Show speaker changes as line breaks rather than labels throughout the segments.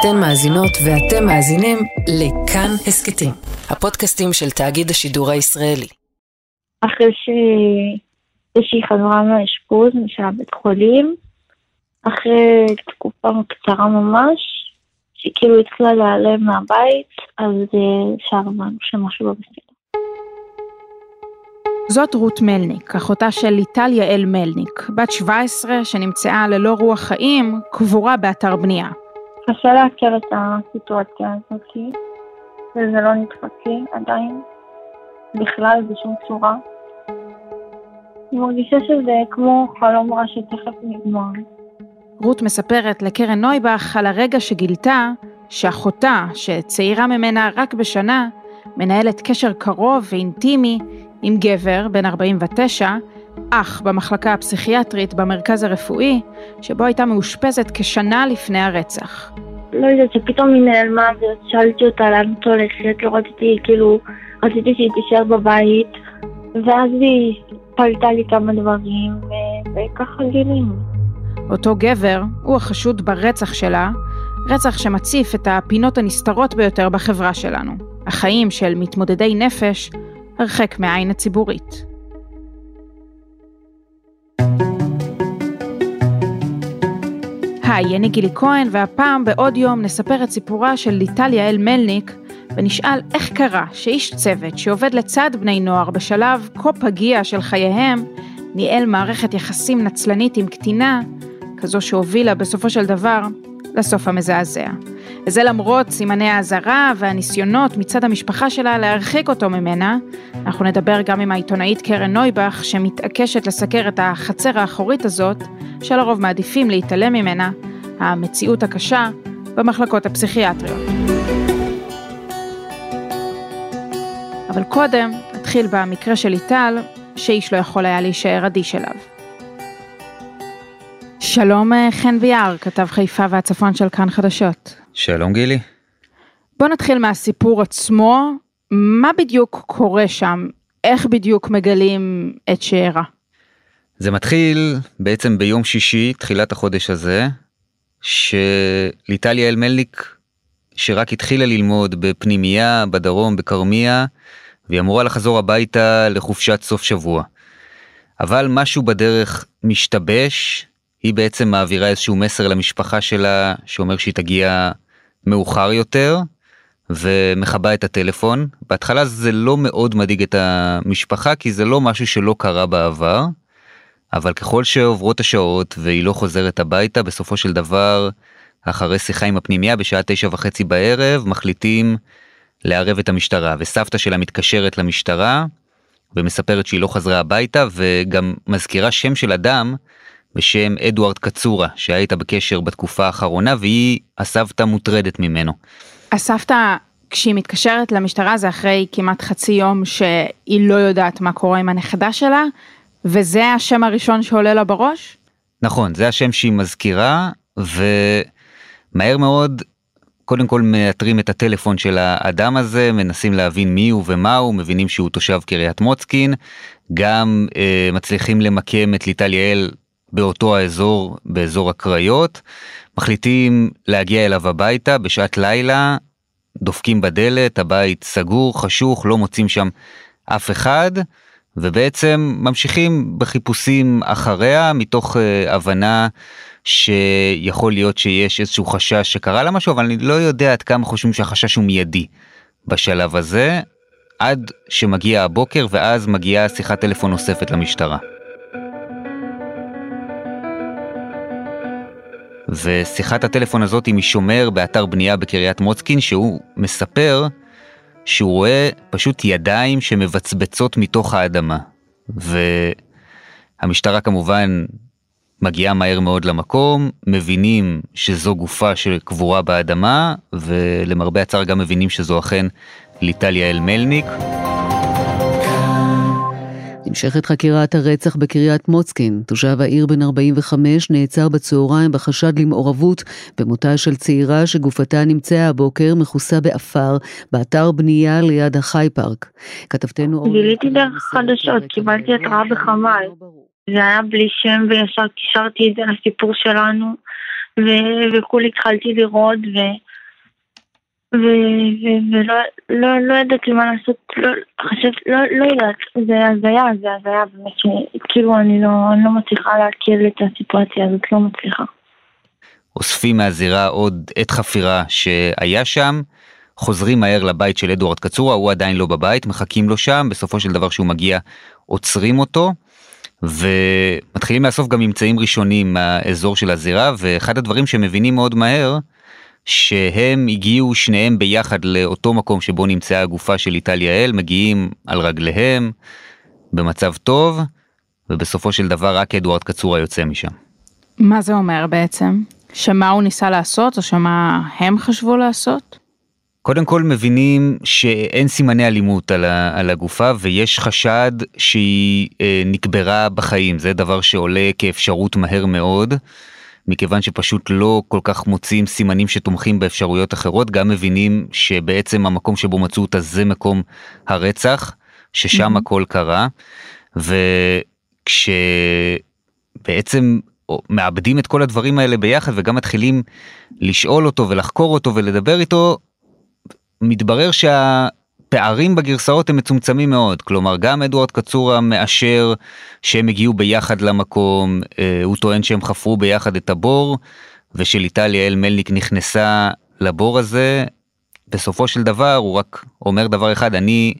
אתן מאזינות ואתם מאזינים לכאן הסכתים, הפודקאסטים של תאגיד השידור הישראלי.
אחרי שהיא חזרה מהאשפוז, של הבית חולים, אחרי תקופה קצרה ממש, שהיא כאילו התחילה להיעלם מהבית, אז אפשר הבנו שמשהו לא בסדר.
זאת רות מלניק, אחותה של ליטל יעל מלניק, בת 17 שנמצאה ללא רוח חיים, קבורה באתר בנייה.
קשה לעכל את הסיטואציה הזאת, וזה לא לי עדיין, בכלל בשום צורה. אני מרגישה שזה כמו חלום רע שתכף נגמר.
רות מספרת לקרן נויבך על הרגע שגילתה שאחותה, שצעירה ממנה רק בשנה, מנהלת קשר קרוב ואינטימי עם גבר בן 49, אח במחלקה הפסיכיאטרית במרכז הרפואי, שבו הייתה מאושפזת כשנה לפני הרצח.
לא יודעת, שפתאום היא נעלמה ושאלתי אותה לאן את הולכת, לא רציתי, כאילו, רציתי שהיא תישאר בבית, ואז היא פלטה לי כמה דברים, וככה גילינו.
אותו גבר הוא החשוד ברצח שלה, רצח שמציף את הפינות הנסתרות ביותר בחברה שלנו, החיים של מתמודדי נפש הרחק מהעין הציבורית. היי, אני גילי כהן, והפעם בעוד יום נספר את סיפורה של ליטל יעל מלניק, ונשאל איך קרה שאיש צוות שעובד לצד בני נוער בשלב כה פגיע של חייהם, ניהל מערכת יחסים נצלנית עם קטינה, כזו שהובילה בסופו של דבר לסוף המזעזע. וזה למרות סימני האזהרה והניסיונות מצד המשפחה שלה להרחיק אותו ממנה. אנחנו נדבר גם עם העיתונאית קרן נויבך, שמתעקשת לסקר את החצר האחורית הזאת, שלרוב מעדיפים להתעלם ממנה, המציאות הקשה, במחלקות הפסיכיאטריות. אבל קודם, נתחיל במקרה של ליטל, שאיש לא יכול היה להישאר אדיש אליו. שלום אה, חן ביאר, כתב חיפה והצפון של כאן חדשות.
שלום גילי.
בוא נתחיל מהסיפור עצמו, מה בדיוק קורה שם? איך בדיוק מגלים את שאירה?
זה מתחיל בעצם ביום שישי, תחילת החודש הזה, שליטל יעל מלניק, שרק התחילה ללמוד בפנימייה בדרום, בכרמיה, והיא אמורה לחזור הביתה לחופשת סוף שבוע. אבל משהו בדרך משתבש, היא בעצם מעבירה איזשהו מסר למשפחה שלה שאומר שהיא תגיע מאוחר יותר ומכבה את הטלפון. בהתחלה זה לא מאוד מדאיג את המשפחה כי זה לא משהו שלא קרה בעבר, אבל ככל שעוברות השעות והיא לא חוזרת הביתה בסופו של דבר אחרי שיחה עם הפנימייה בשעה תשע וחצי בערב מחליטים לערב את המשטרה וסבתא שלה מתקשרת למשטרה ומספרת שהיא לא חזרה הביתה וגם מזכירה שם של אדם בשם אדוארד קצורה שהיה איתה בקשר בתקופה האחרונה והיא הסבתא מוטרדת ממנו.
הסבתא כשהיא מתקשרת למשטרה זה אחרי כמעט חצי יום שהיא לא יודעת מה קורה עם הנכדה שלה וזה השם הראשון שעולה לה בראש?
נכון זה השם שהיא מזכירה ומהר מאוד קודם כל מאתרים את הטלפון של האדם הזה מנסים להבין מי הוא ומה הוא מבינים שהוא תושב קריית מוצקין גם אה, מצליחים למקם את ליטל יעל באותו האזור, באזור הקריות, מחליטים להגיע אליו הביתה בשעת לילה, דופקים בדלת, הבית סגור, חשוך, לא מוצאים שם אף אחד, ובעצם ממשיכים בחיפושים אחריה מתוך uh, הבנה שיכול להיות שיש איזשהו חשש שקרה לה משהו, אבל אני לא יודע עד כמה חושבים שהחשש הוא מיידי בשלב הזה, עד שמגיע הבוקר ואז מגיעה שיחת טלפון נוספת למשטרה. ושיחת הטלפון הזאת היא משומר באתר בנייה בקריית מוצקין שהוא מספר שהוא רואה פשוט ידיים שמבצבצות מתוך האדמה. והמשטרה כמובן מגיעה מהר מאוד למקום, מבינים שזו גופה שקבורה באדמה, ולמרבה הצער גם מבינים שזו אכן ליטל יעל מלניק.
נמשכת חקירת הרצח בקריית מוצקין. תושב העיר בן 45 נעצר בצהריים בחשד למעורבות במותה של צעירה שגופתה נמצאה הבוקר מכוסה באפר באתר בנייה ליד החי פארק. כתבתנו...
גיליתי דרך חדשות, קיבלתי התראה בחמ"ל. זה היה בלי שם וישר קישרתי את זה לסיפור שלנו, וכולי התחלתי לראות, ו... ולא לא, לא ידעתי מה לעשות, לא, חשבת, לא, לא יודעת, זה הזיה, זה הזיה באמת, כאילו אני לא, אני לא מצליחה להכיר את הסיטואציה הזאת, לא מצליחה.
אוספים מהזירה עוד עת חפירה שהיה שם, חוזרים מהר לבית של אדוארד קצורה, הוא עדיין לא בבית, מחכים לו שם, בסופו של דבר שהוא מגיע עוצרים אותו, ומתחילים לאסוף גם ממצאים ראשונים מהאזור של הזירה, ואחד הדברים שמבינים מאוד מהר, שהם הגיעו שניהם ביחד לאותו מקום שבו נמצאה הגופה של איטליה אל, מגיעים על רגליהם, במצב טוב, ובסופו של דבר רק אדוארד קצורה יוצא משם.
מה זה אומר בעצם? שמה הוא ניסה לעשות או שמה הם חשבו לעשות?
קודם כל מבינים שאין סימני אלימות על, ה, על הגופה ויש חשד שהיא אה, נקברה בחיים, זה דבר שעולה כאפשרות מהר מאוד. מכיוון שפשוט לא כל כך מוצאים סימנים שתומכים באפשרויות אחרות, גם מבינים שבעצם המקום שבו מצאו אותה זה מקום הרצח, ששם mm-hmm. הכל קרה, וכשבעצם מאבדים את כל הדברים האלה ביחד וגם מתחילים לשאול אותו ולחקור אותו ולדבר איתו, מתברר שה... הפערים בגרסאות הם מצומצמים מאוד, כלומר גם אדוארד קצורה מאשר שהם הגיעו ביחד למקום, אה, הוא טוען שהם חפרו ביחד את הבור, ושליטל יעל מלניק נכנסה לבור הזה, בסופו של דבר הוא רק אומר דבר אחד, אני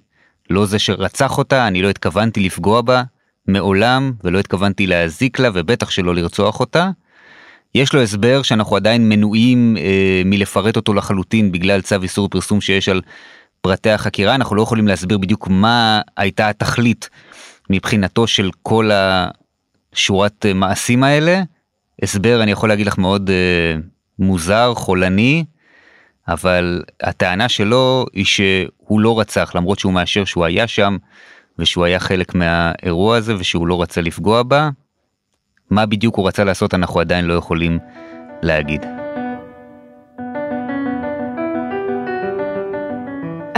לא זה שרצח אותה, אני לא התכוונתי לפגוע בה מעולם, ולא התכוונתי להזיק לה, ובטח שלא לרצוח אותה. יש לו הסבר שאנחנו עדיין מנועים אה, מלפרט אותו לחלוטין בגלל צו איסור פרסום שיש על פרטי החקירה, אנחנו לא יכולים להסביר בדיוק מה הייתה התכלית מבחינתו של כל השורת אה, מעשים האלה. הסבר אני יכול להגיד לך מאוד uh, מוזר, חולני, אבל הטענה שלו היא שהוא לא רצח למרות שהוא מאשר שהוא היה שם ושהוא היה חלק מהאירוע הזה ושהוא לא רצה לפגוע בה. מה בדיוק הוא רצה לעשות אנחנו עדיין לא יכולים להגיד.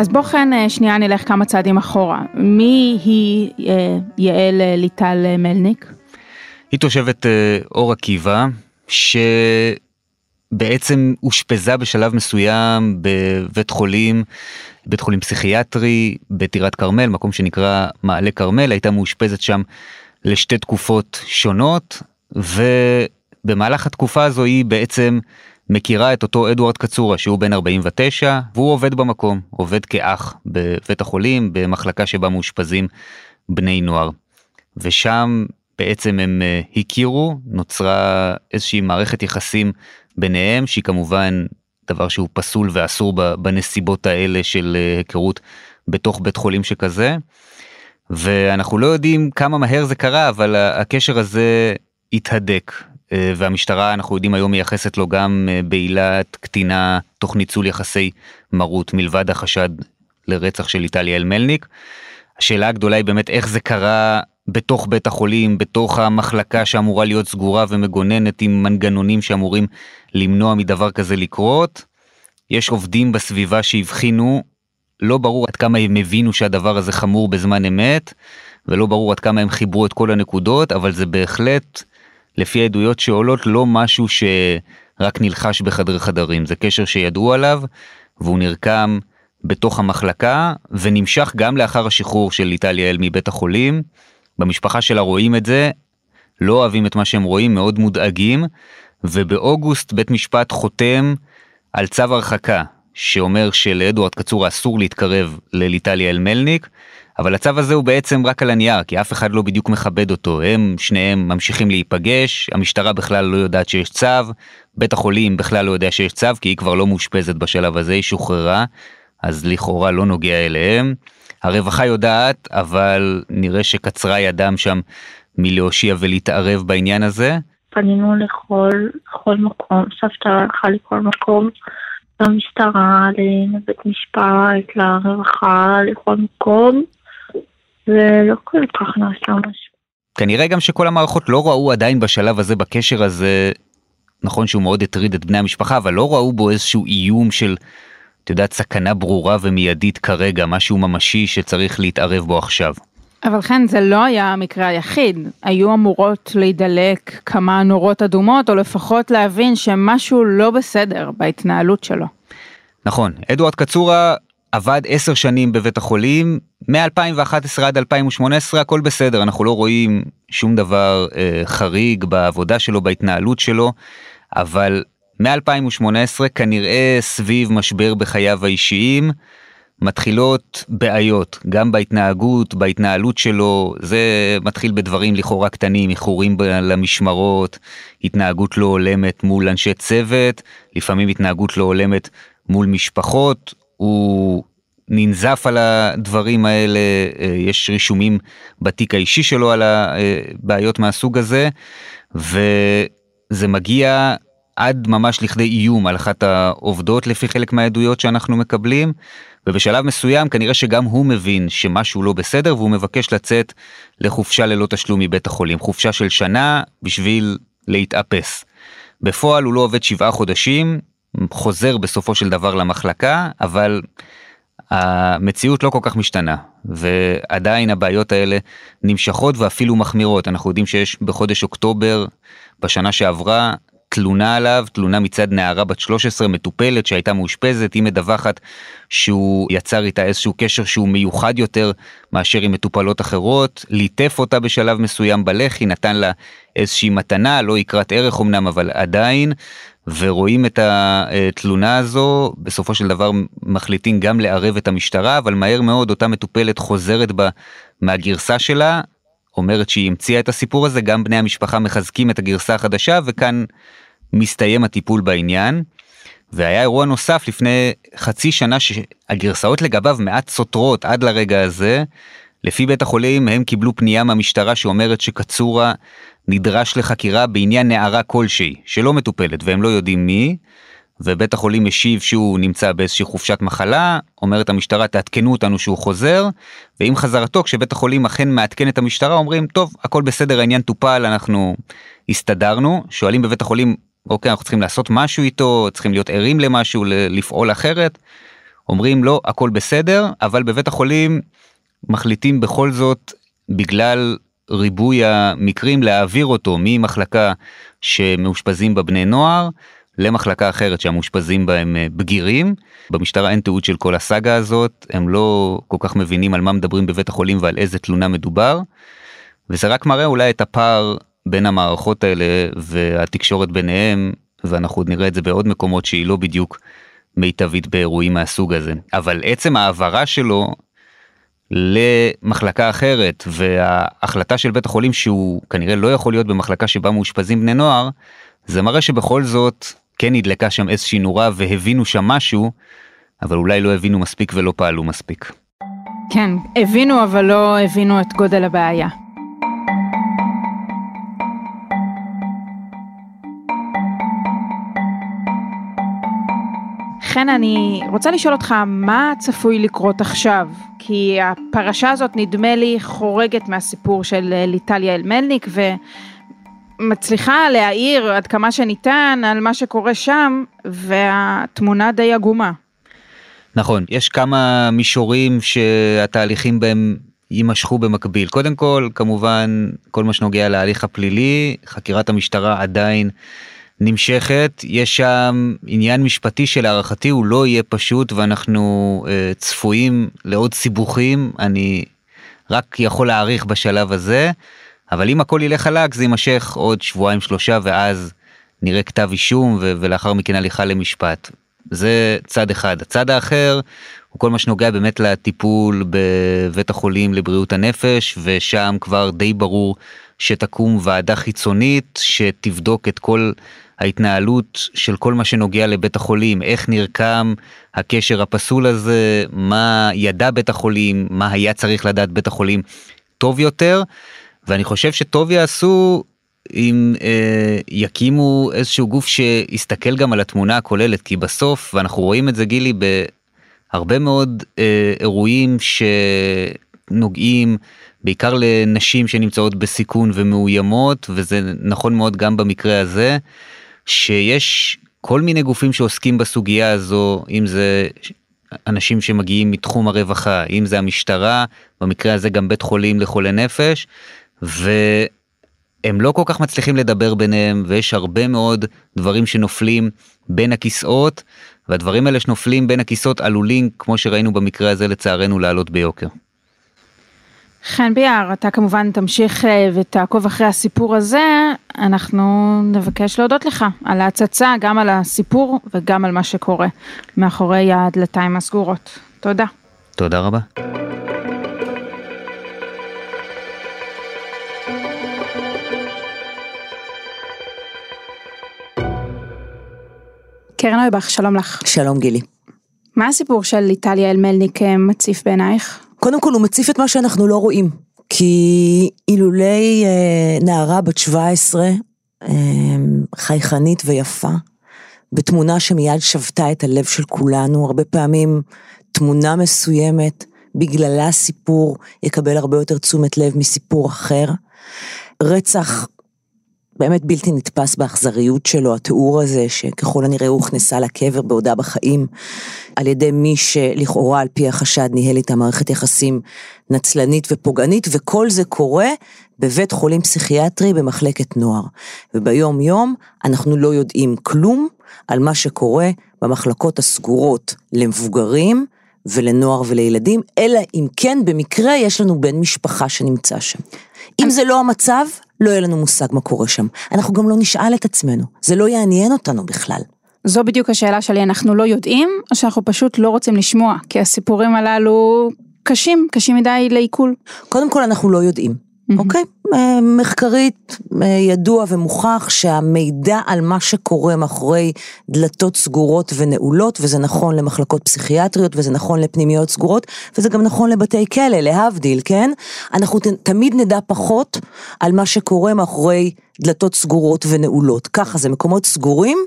אז בוא כן שנייה נלך כמה צעדים אחורה. מי היא אה, יעל אה, ליטל מלניק?
היא תושבת אור עקיבא, שבעצם אושפזה בשלב מסוים בבית חולים, בית חולים פסיכיאטרי בטירת כרמל, מקום שנקרא מעלה כרמל, הייתה מאושפזת שם לשתי תקופות שונות, ובמהלך התקופה הזו היא בעצם מכירה את אותו אדוארד קצורה שהוא בן 49 והוא עובד במקום, עובד כאח בבית החולים במחלקה שבה מאושפזים בני נוער. ושם בעצם הם אה, הכירו, נוצרה איזושהי מערכת יחסים ביניהם שהיא כמובן דבר שהוא פסול ואסור בנסיבות האלה של אה, היכרות בתוך בית חולים שכזה. ואנחנו לא יודעים כמה מהר זה קרה אבל הקשר הזה התהדק והמשטרה אנחנו יודעים היום מייחסת לו גם אה, בעילת קטינה תוך ניצול יחסי מרות מלבד החשד לרצח של איטליה אלמלניק. השאלה הגדולה היא באמת איך זה קרה בתוך בית החולים, בתוך המחלקה שאמורה להיות סגורה ומגוננת עם מנגנונים שאמורים למנוע מדבר כזה לקרות. יש עובדים בסביבה שהבחינו, לא ברור עד כמה הם הבינו שהדבר הזה חמור בזמן אמת, ולא ברור עד כמה הם חיברו את כל הנקודות, אבל זה בהחלט לפי העדויות שעולות לא משהו שרק נלחש בחדרי חדרים, זה קשר שידעו עליו והוא נרקם בתוך המחלקה ונמשך גם לאחר השחרור של ליטל אל מבית החולים. במשפחה שלה רואים את זה, לא אוהבים את מה שהם רואים, מאוד מודאגים, ובאוגוסט בית משפט חותם על צו הרחקה שאומר שלאדוארד קצורה אסור להתקרב לליטליה אלמלניק, אבל הצו הזה הוא בעצם רק על הנייר, כי אף אחד לא בדיוק מכבד אותו. הם שניהם ממשיכים להיפגש, המשטרה בכלל לא יודעת שיש צו, בית החולים בכלל לא יודע שיש צו, כי היא כבר לא מאושפזת בשלב הזה, היא שוחררה, אז לכאורה לא נוגע אליהם. הרווחה יודעת, אבל נראה שקצרה ידם שם מלהושיע ולהתערב בעניין הזה.
פנינו לכל, לכל מקום, סבתא הלכה לכל מקום, למשטרה, לבית משפט, לרווחה, לכל מקום. ולא כל כך נעשה משהו.
כנראה גם שכל המערכות לא ראו עדיין בשלב הזה, בקשר הזה, נכון שהוא מאוד הטריד את בני המשפחה, אבל לא ראו בו איזשהו איום של, את יודעת, סכנה ברורה ומיידית כרגע, משהו ממשי שצריך להתערב בו עכשיו.
אבל כן, זה לא היה המקרה היחיד. היו אמורות להידלק כמה נורות אדומות, או לפחות להבין שמשהו לא בסדר בהתנהלות שלו.
נכון, אדוארד קצורה עבד עשר שנים בבית החולים, מ-2011 עד 2018 הכל בסדר, אנחנו לא רואים שום דבר אה, חריג בעבודה שלו, בהתנהלות שלו, אבל מ-2018 כנראה סביב משבר בחייו האישיים, מתחילות בעיות, גם בהתנהגות, בהתנהלות שלו, זה מתחיל בדברים לכאורה קטנים, איחורים למשמרות, התנהגות לא הולמת מול אנשי צוות, לפעמים התנהגות לא הולמת מול משפחות, הוא ננזף על הדברים האלה, אה, יש רישומים בתיק האישי שלו על הבעיות מהסוג הזה, וזה מגיע עד ממש לכדי איום על אחת העובדות לפי חלק מהעדויות שאנחנו מקבלים, ובשלב מסוים כנראה שגם הוא מבין שמשהו לא בסדר והוא מבקש לצאת לחופשה ללא תשלום מבית החולים, חופשה של שנה בשביל להתאפס. בפועל הוא לא עובד שבעה חודשים, חוזר בסופו של דבר למחלקה, אבל המציאות לא כל כך משתנה, ועדיין הבעיות האלה נמשכות ואפילו מחמירות. אנחנו יודעים שיש בחודש אוקטובר בשנה שעברה תלונה עליו, תלונה מצד נערה בת 13 מטופלת שהייתה מאושפזת, היא מדווחת שהוא יצר איתה איזשהו קשר שהוא מיוחד יותר מאשר עם מטופלות אחרות, ליטף אותה בשלב מסוים בלחי, נתן לה איזושהי מתנה, לא יקרת ערך אמנם, אבל עדיין, ורואים את התלונה הזו, בסופו של דבר מחליטים גם לערב את המשטרה, אבל מהר מאוד אותה מטופלת חוזרת בה מהגרסה שלה, אומרת שהיא המציאה את הסיפור הזה, גם בני המשפחה מחזקים את הגרסה החדשה, וכאן מסתיים הטיפול בעניין. והיה אירוע נוסף לפני חצי שנה שהגרסאות לגביו מעט סותרות עד לרגע הזה. לפי בית החולים הם קיבלו פנייה מהמשטרה שאומרת שקצורה נדרש לחקירה בעניין נערה כלשהי שלא מטופלת והם לא יודעים מי. ובית החולים משיב שהוא נמצא באיזושהי חופשת מחלה, אומרת המשטרה תעדכנו אותנו שהוא חוזר, ועם חזרתו כשבית החולים אכן מעדכן את המשטרה אומרים טוב הכל בסדר העניין טופל אנחנו הסתדרנו, שואלים בבית החולים אוקיי אנחנו צריכים לעשות משהו איתו, צריכים להיות ערים למשהו, לפעול אחרת, אומרים לא הכל בסדר, אבל בבית החולים מחליטים בכל זאת בגלל ריבוי המקרים להעביר אותו ממחלקה שמאושפזים בה בני נוער למחלקה אחרת שהמאושפזים בהם אה, בגירים. במשטרה אין תיעוד של כל הסאגה הזאת, הם לא כל כך מבינים על מה מדברים בבית החולים ועל איזה תלונה מדובר. וזה רק מראה אולי את הפער בין המערכות האלה והתקשורת ביניהם, ואנחנו עוד נראה את זה בעוד מקומות שהיא לא בדיוק מיטבית באירועים מהסוג הזה. אבל עצם העברה שלו למחלקה אחרת וההחלטה של בית החולים שהוא כנראה לא יכול להיות במחלקה שבה מאושפזים בני נוער, זה מראה שבכל זאת כן נדלקה שם איזושהי נורה והבינו שם משהו, אבל אולי לא הבינו מספיק ולא פעלו מספיק.
כן, הבינו אבל לא הבינו את גודל הבעיה. חן, אני רוצה לשאול אותך, מה צפוי לקרות עכשיו? כי הפרשה הזאת נדמה לי חורגת מהסיפור של ליטליה אלמלניק ומצליחה להעיר עד כמה שניתן על מה שקורה שם, והתמונה די עגומה.
נכון, יש כמה מישורים שהתהליכים בהם יימשכו במקביל. קודם כל, כמובן, כל מה שנוגע להליך הפלילי, חקירת המשטרה עדיין נמשכת, יש שם עניין משפטי שלהערכתי הוא לא יהיה פשוט ואנחנו uh, צפויים לעוד סיבוכים, אני רק יכול להעריך בשלב הזה, אבל אם הכל ילך חלק זה יימשך עוד שבועיים שלושה ואז נראה כתב אישום ו- ולאחר מכן הליכה למשפט. זה צד אחד. הצד האחר הוא כל מה שנוגע באמת לטיפול בבית החולים לבריאות הנפש ושם כבר די ברור שתקום ועדה חיצונית שתבדוק את כל ההתנהלות של כל מה שנוגע לבית החולים, איך נרקם הקשר הפסול הזה, מה ידע בית החולים, מה היה צריך לדעת בית החולים טוב יותר, ואני חושב שטוב יעשו אם אה, יקימו איזשהו גוף שיסתכל גם על התמונה הכוללת, כי בסוף, ואנחנו רואים את זה גילי בהרבה מאוד אה, אירועים שנוגעים בעיקר לנשים שנמצאות בסיכון ומאוימות, וזה נכון מאוד גם במקרה הזה. שיש כל מיני גופים שעוסקים בסוגיה הזו, אם זה אנשים שמגיעים מתחום הרווחה, אם זה המשטרה, במקרה הזה גם בית חולים לחולי נפש, הם לא כל כך מצליחים לדבר ביניהם ויש הרבה מאוד דברים שנופלים בין הכיסאות והדברים האלה שנופלים בין הכיסאות עלולים כמו שראינו במקרה הזה לצערנו לעלות ביוקר.
חן ביאר, אתה כמובן תמשיך אה, ותעקוב אחרי הסיפור הזה, אנחנו נבקש להודות לך על ההצצה, גם על הסיפור וגם על מה שקורה מאחורי הדלתיים הסגורות. תודה.
תודה רבה.
קרן אויבך, שלום לך.
שלום גילי.
מה הסיפור של איטליה אלמלניק אה, מציף בעינייך?
קודם כל הוא מציף את מה שאנחנו לא רואים, כי אילולי אה, נערה בת 17, אה, חייכנית ויפה, בתמונה שמיד שבתה את הלב של כולנו, הרבה פעמים תמונה מסוימת, בגללה סיפור יקבל הרבה יותר תשומת לב מסיפור אחר. רצח באמת בלתי נתפס באכזריות שלו, התיאור הזה שככל הנראה הוכנסה לקבר בעודה בחיים, על ידי מי שלכאורה על פי החשד ניהל איתה מערכת יחסים נצלנית ופוגענית, וכל זה קורה בבית חולים פסיכיאטרי במחלקת נוער. וביום יום אנחנו לא יודעים כלום על מה שקורה במחלקות הסגורות למבוגרים ולנוער ולילדים, אלא אם כן במקרה יש לנו בן משפחה שנמצא שם. אם זה לא המצב, לא יהיה לנו מושג מה קורה שם. אנחנו גם לא נשאל את עצמנו, זה לא יעניין אותנו בכלל.
זו בדיוק השאלה שלי, אנחנו לא יודעים, או שאנחנו פשוט לא רוצים לשמוע, כי הסיפורים הללו קשים, קשים מדי לעיכול.
קודם כל אנחנו לא יודעים. אוקיי? אה, מחקרית אה, ידוע ומוכח שהמידע על מה שקורה מאחורי דלתות סגורות ונעולות, וזה נכון למחלקות פסיכיאטריות, וזה נכון לפנימיות סגורות, וזה גם נכון לבתי כלא, להבדיל, כן? אנחנו תמיד נדע פחות על מה שקורה מאחורי דלתות סגורות ונעולות. ככה זה מקומות סגורים.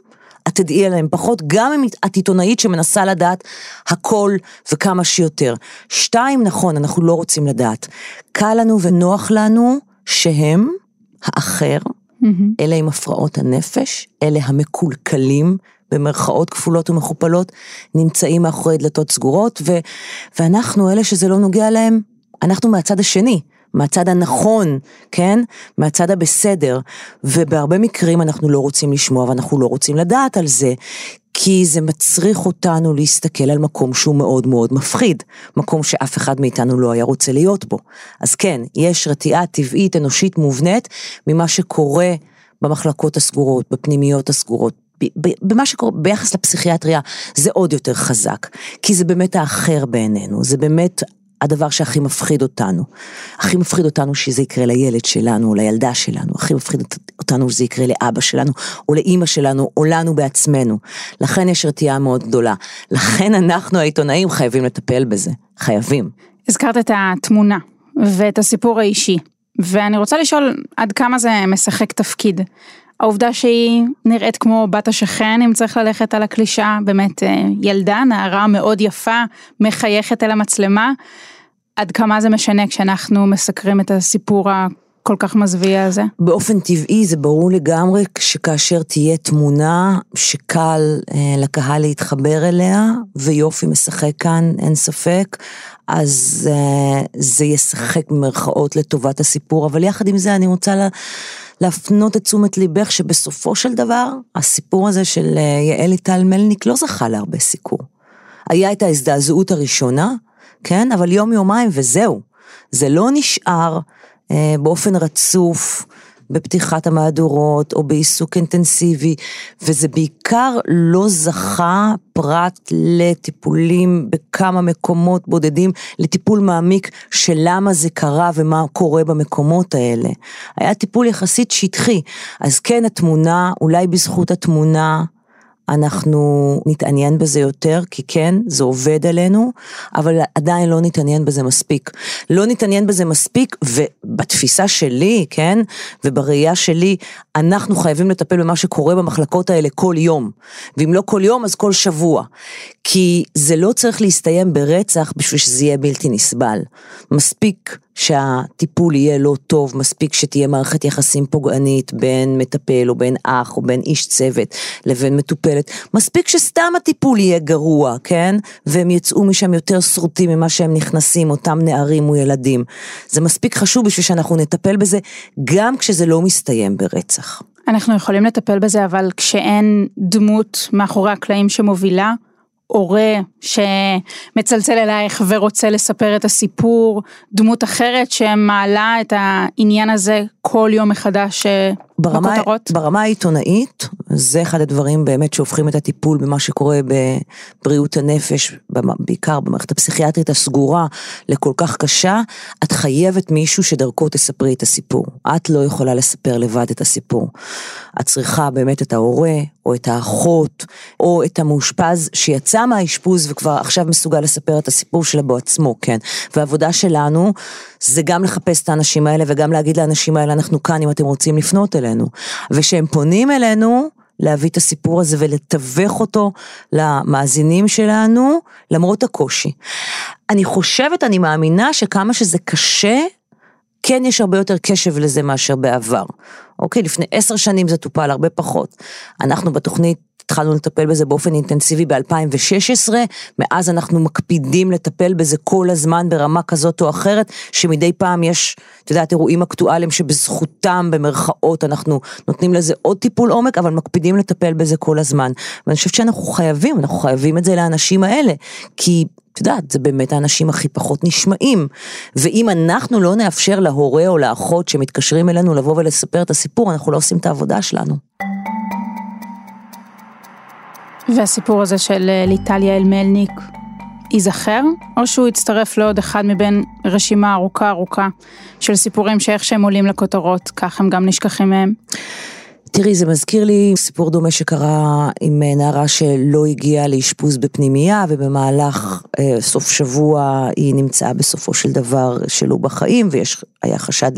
את תדעי עליהם פחות, גם אם את עיתונאית שמנסה לדעת הכל וכמה שיותר. שתיים, נכון, אנחנו לא רוצים לדעת. קל לנו ונוח לנו שהם האחר, mm-hmm. אלה עם הפרעות הנפש, אלה המקולקלים, במרכאות כפולות ומכופלות, נמצאים מאחורי דלתות סגורות, ו- ואנחנו, אלה שזה לא נוגע להם, אנחנו מהצד השני. מהצד הנכון, כן? מהצד הבסדר. ובהרבה מקרים אנחנו לא רוצים לשמוע ואנחנו לא רוצים לדעת על זה, כי זה מצריך אותנו להסתכל על מקום שהוא מאוד מאוד מפחיד, מקום שאף אחד מאיתנו לא היה רוצה להיות בו. אז כן, יש רתיעה טבעית, אנושית, מובנית, ממה שקורה במחלקות הסגורות, בפנימיות הסגורות, במה שקורה ביחס לפסיכיאטריה זה עוד יותר חזק, כי זה באמת האחר בעינינו, זה באמת הדבר שהכי מפחיד אותנו. הכי מפחיד אותנו שזה יקרה לילד שלנו או לילדה שלנו, הכי מפחיד אותנו שזה יקרה לאבא שלנו או לאימא שלנו או לנו בעצמנו. לכן יש רתיעה מאוד גדולה. לכן אנחנו העיתונאים חייבים לטפל בזה, חייבים.
הזכרת את התמונה ואת הסיפור האישי, ואני רוצה לשאול עד כמה זה משחק תפקיד. העובדה שהיא נראית כמו בת השכן, אם צריך ללכת על הקלישה, באמת אה, ילדה, נערה מאוד יפה, מחייכת אל המצלמה, עד כמה זה משנה כשאנחנו מסקרים את הסיפור הכל כך מזוויע הזה?
באופן טבעי זה ברור לגמרי שכאשר תהיה תמונה שקל אה, לקהל להתחבר אליה, ויופי משחק כאן, אין ספק, אז אה, זה ישחק במרכאות לטובת הסיפור, אבל יחד עם זה אני רוצה לה, להפנות את תשומת ליבך שבסופו של דבר, הסיפור הזה של אה, יעל ליטל מלניק לא זכה להרבה סיקור. היה את ההזדעזעות הראשונה, כן? אבל יום יומיים וזהו. זה לא נשאר אה, באופן רצוף בפתיחת המהדורות או בעיסוק אינטנסיבי, וזה בעיקר לא זכה פרט לטיפולים בכמה מקומות בודדים, לטיפול מעמיק של למה זה קרה ומה קורה במקומות האלה. היה טיפול יחסית שטחי, אז כן התמונה, אולי בזכות התמונה, אנחנו נתעניין בזה יותר, כי כן, זה עובד עלינו, אבל עדיין לא נתעניין בזה מספיק. לא נתעניין בזה מספיק, ובתפיסה שלי, כן, ובראייה שלי, אנחנו חייבים לטפל במה שקורה במחלקות האלה כל יום. ואם לא כל יום, אז כל שבוע. כי זה לא צריך להסתיים ברצח בשביל שזה יהיה בלתי נסבל. מספיק שהטיפול יהיה לא טוב, מספיק שתהיה מערכת יחסים פוגענית בין מטפל או בין אח או בין איש צוות לבין מטופלת, מספיק שסתם הטיפול יהיה גרוע, כן? והם יצאו משם יותר שרוטים ממה שהם נכנסים, אותם נערים או ילדים. זה מספיק חשוב בשביל שאנחנו נטפל בזה גם כשזה לא מסתיים ברצח.
אנחנו יכולים לטפל בזה, אבל כשאין דמות מאחורי הקלעים שמובילה, הורה שמצלצל אלייך ורוצה לספר את הסיפור, דמות אחרת שמעלה את העניין הזה כל יום מחדש אה,
ברמה,
בכותרות?
ברמה העיתונאית, זה אחד הדברים באמת שהופכים את הטיפול במה שקורה בבריאות הנפש, בעיקר במערכת הפסיכיאטרית הסגורה, לכל כך קשה. את חייבת מישהו שדרכו תספרי את הסיפור. את לא יכולה לספר לבד את הסיפור. את צריכה באמת את ההורה, או את האחות, או את המאושפז שיצא מהאשפוז וכבר עכשיו מסוגל לספר את הסיפור שלו בעצמו, כן. והעבודה שלנו זה גם לחפש את האנשים האלה וגם להגיד לאנשים האלה, אנחנו כאן אם אתם רוצים לפנות אלינו. וכשהם פונים אלינו, להביא את הסיפור הזה ולתווך אותו למאזינים שלנו, למרות הקושי. אני חושבת, אני מאמינה שכמה שזה קשה, כן יש הרבה יותר קשב לזה מאשר בעבר. אוקיי, לפני עשר שנים זה טופל הרבה פחות. אנחנו בתוכנית התחלנו לטפל בזה באופן אינטנסיבי ב-2016, מאז אנחנו מקפידים לטפל בזה כל הזמן ברמה כזאת או אחרת, שמדי פעם יש, את יודעת, אירועים אקטואליים שבזכותם, במרכאות, אנחנו נותנים לזה עוד טיפול עומק, אבל מקפידים לטפל בזה כל הזמן. ואני חושבת שאנחנו חייבים, אנחנו חייבים את זה לאנשים האלה, כי את יודעת, זה באמת האנשים הכי פחות נשמעים. ואם אנחנו לא נאפשר להורה או לאחות שמתקשרים אלינו לבוא ולספר את הסיפור, אנחנו לא עושים את העבודה שלנו.
והסיפור הזה של אה, ליטליה אלמלניק ייזכר, או שהוא יצטרף לעוד אחד מבין רשימה ארוכה ארוכה של סיפורים שאיך שהם עולים לכותרות, כך הם גם נשכחים מהם?
תראי, זה מזכיר לי סיפור דומה שקרה עם אה, נערה שלא הגיעה לאשפוז בפנימייה, ובמהלך אה, סוף שבוע היא נמצאה בסופו של דבר שלא בחיים, והיה חשד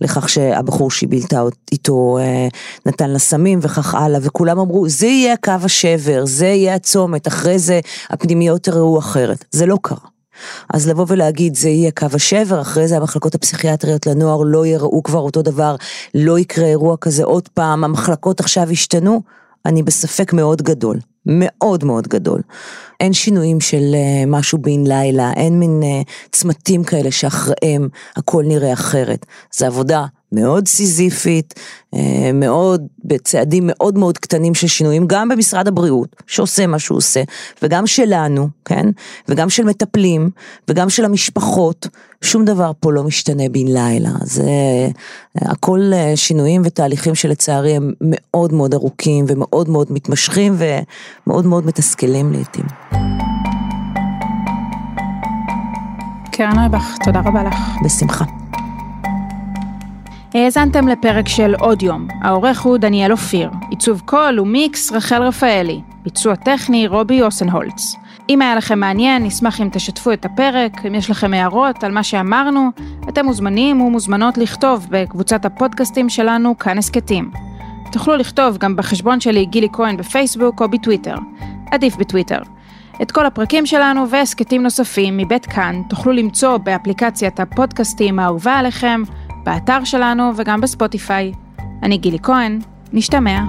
לכך שהבחור שהיא בילתה איתו אה, נתן לה סמים וכך הלאה, וכולם אמרו, זה יהיה קו השבר, זה יהיה הצומת, אחרי זה הפנימיות תראו אחרת. זה לא קרה. אז לבוא ולהגיד זה יהיה קו השבר, אחרי זה המחלקות הפסיכיאטריות לנוער לא יראו כבר אותו דבר, לא יקרה אירוע כזה עוד פעם, המחלקות עכשיו ישתנו, אני בספק מאוד גדול, מאוד מאוד גדול. אין שינויים של uh, משהו בן לילה, אין מין uh, צמתים כאלה שאחריהם הכל נראה אחרת. זו עבודה מאוד סיזיפית, אה, מאוד, בצעדים מאוד מאוד קטנים של שינויים, גם במשרד הבריאות, שעושה מה שהוא עושה, וגם שלנו, כן? וגם של מטפלים, וגם של המשפחות, שום דבר פה לא משתנה בן לילה. זה הכל אה, שינויים ותהליכים שלצערי הם מאוד מאוד ארוכים ומאוד מאוד מתמשכים ומאוד מאוד מתסכלים לעיתים.
קרן רבח, תודה רבה לך.
בשמחה.
האזנתם לפרק של עוד יום, העורך הוא דניאל אופיר, עיצוב קול ומיקס רחל רפאלי, ביצוע טכני רובי אוסנהולץ. אם היה לכם מעניין, נשמח אם תשתפו את הפרק, אם יש לכם הערות על מה שאמרנו, אתם מוזמנים ומוזמנות לכתוב בקבוצת הפודקאסטים שלנו כאן הסכתים. תוכלו לכתוב גם בחשבון שלי גילי כהן בפייסבוק או בטוויטר. עדיף בטוויטר. את כל הפרקים שלנו והסכתים נוספים מבית כאן תוכלו למצוא באפליקציית הפודקאסטים האהובה עליכם, באתר שלנו וגם בספוטיפיי. אני גילי כהן, נשתמע.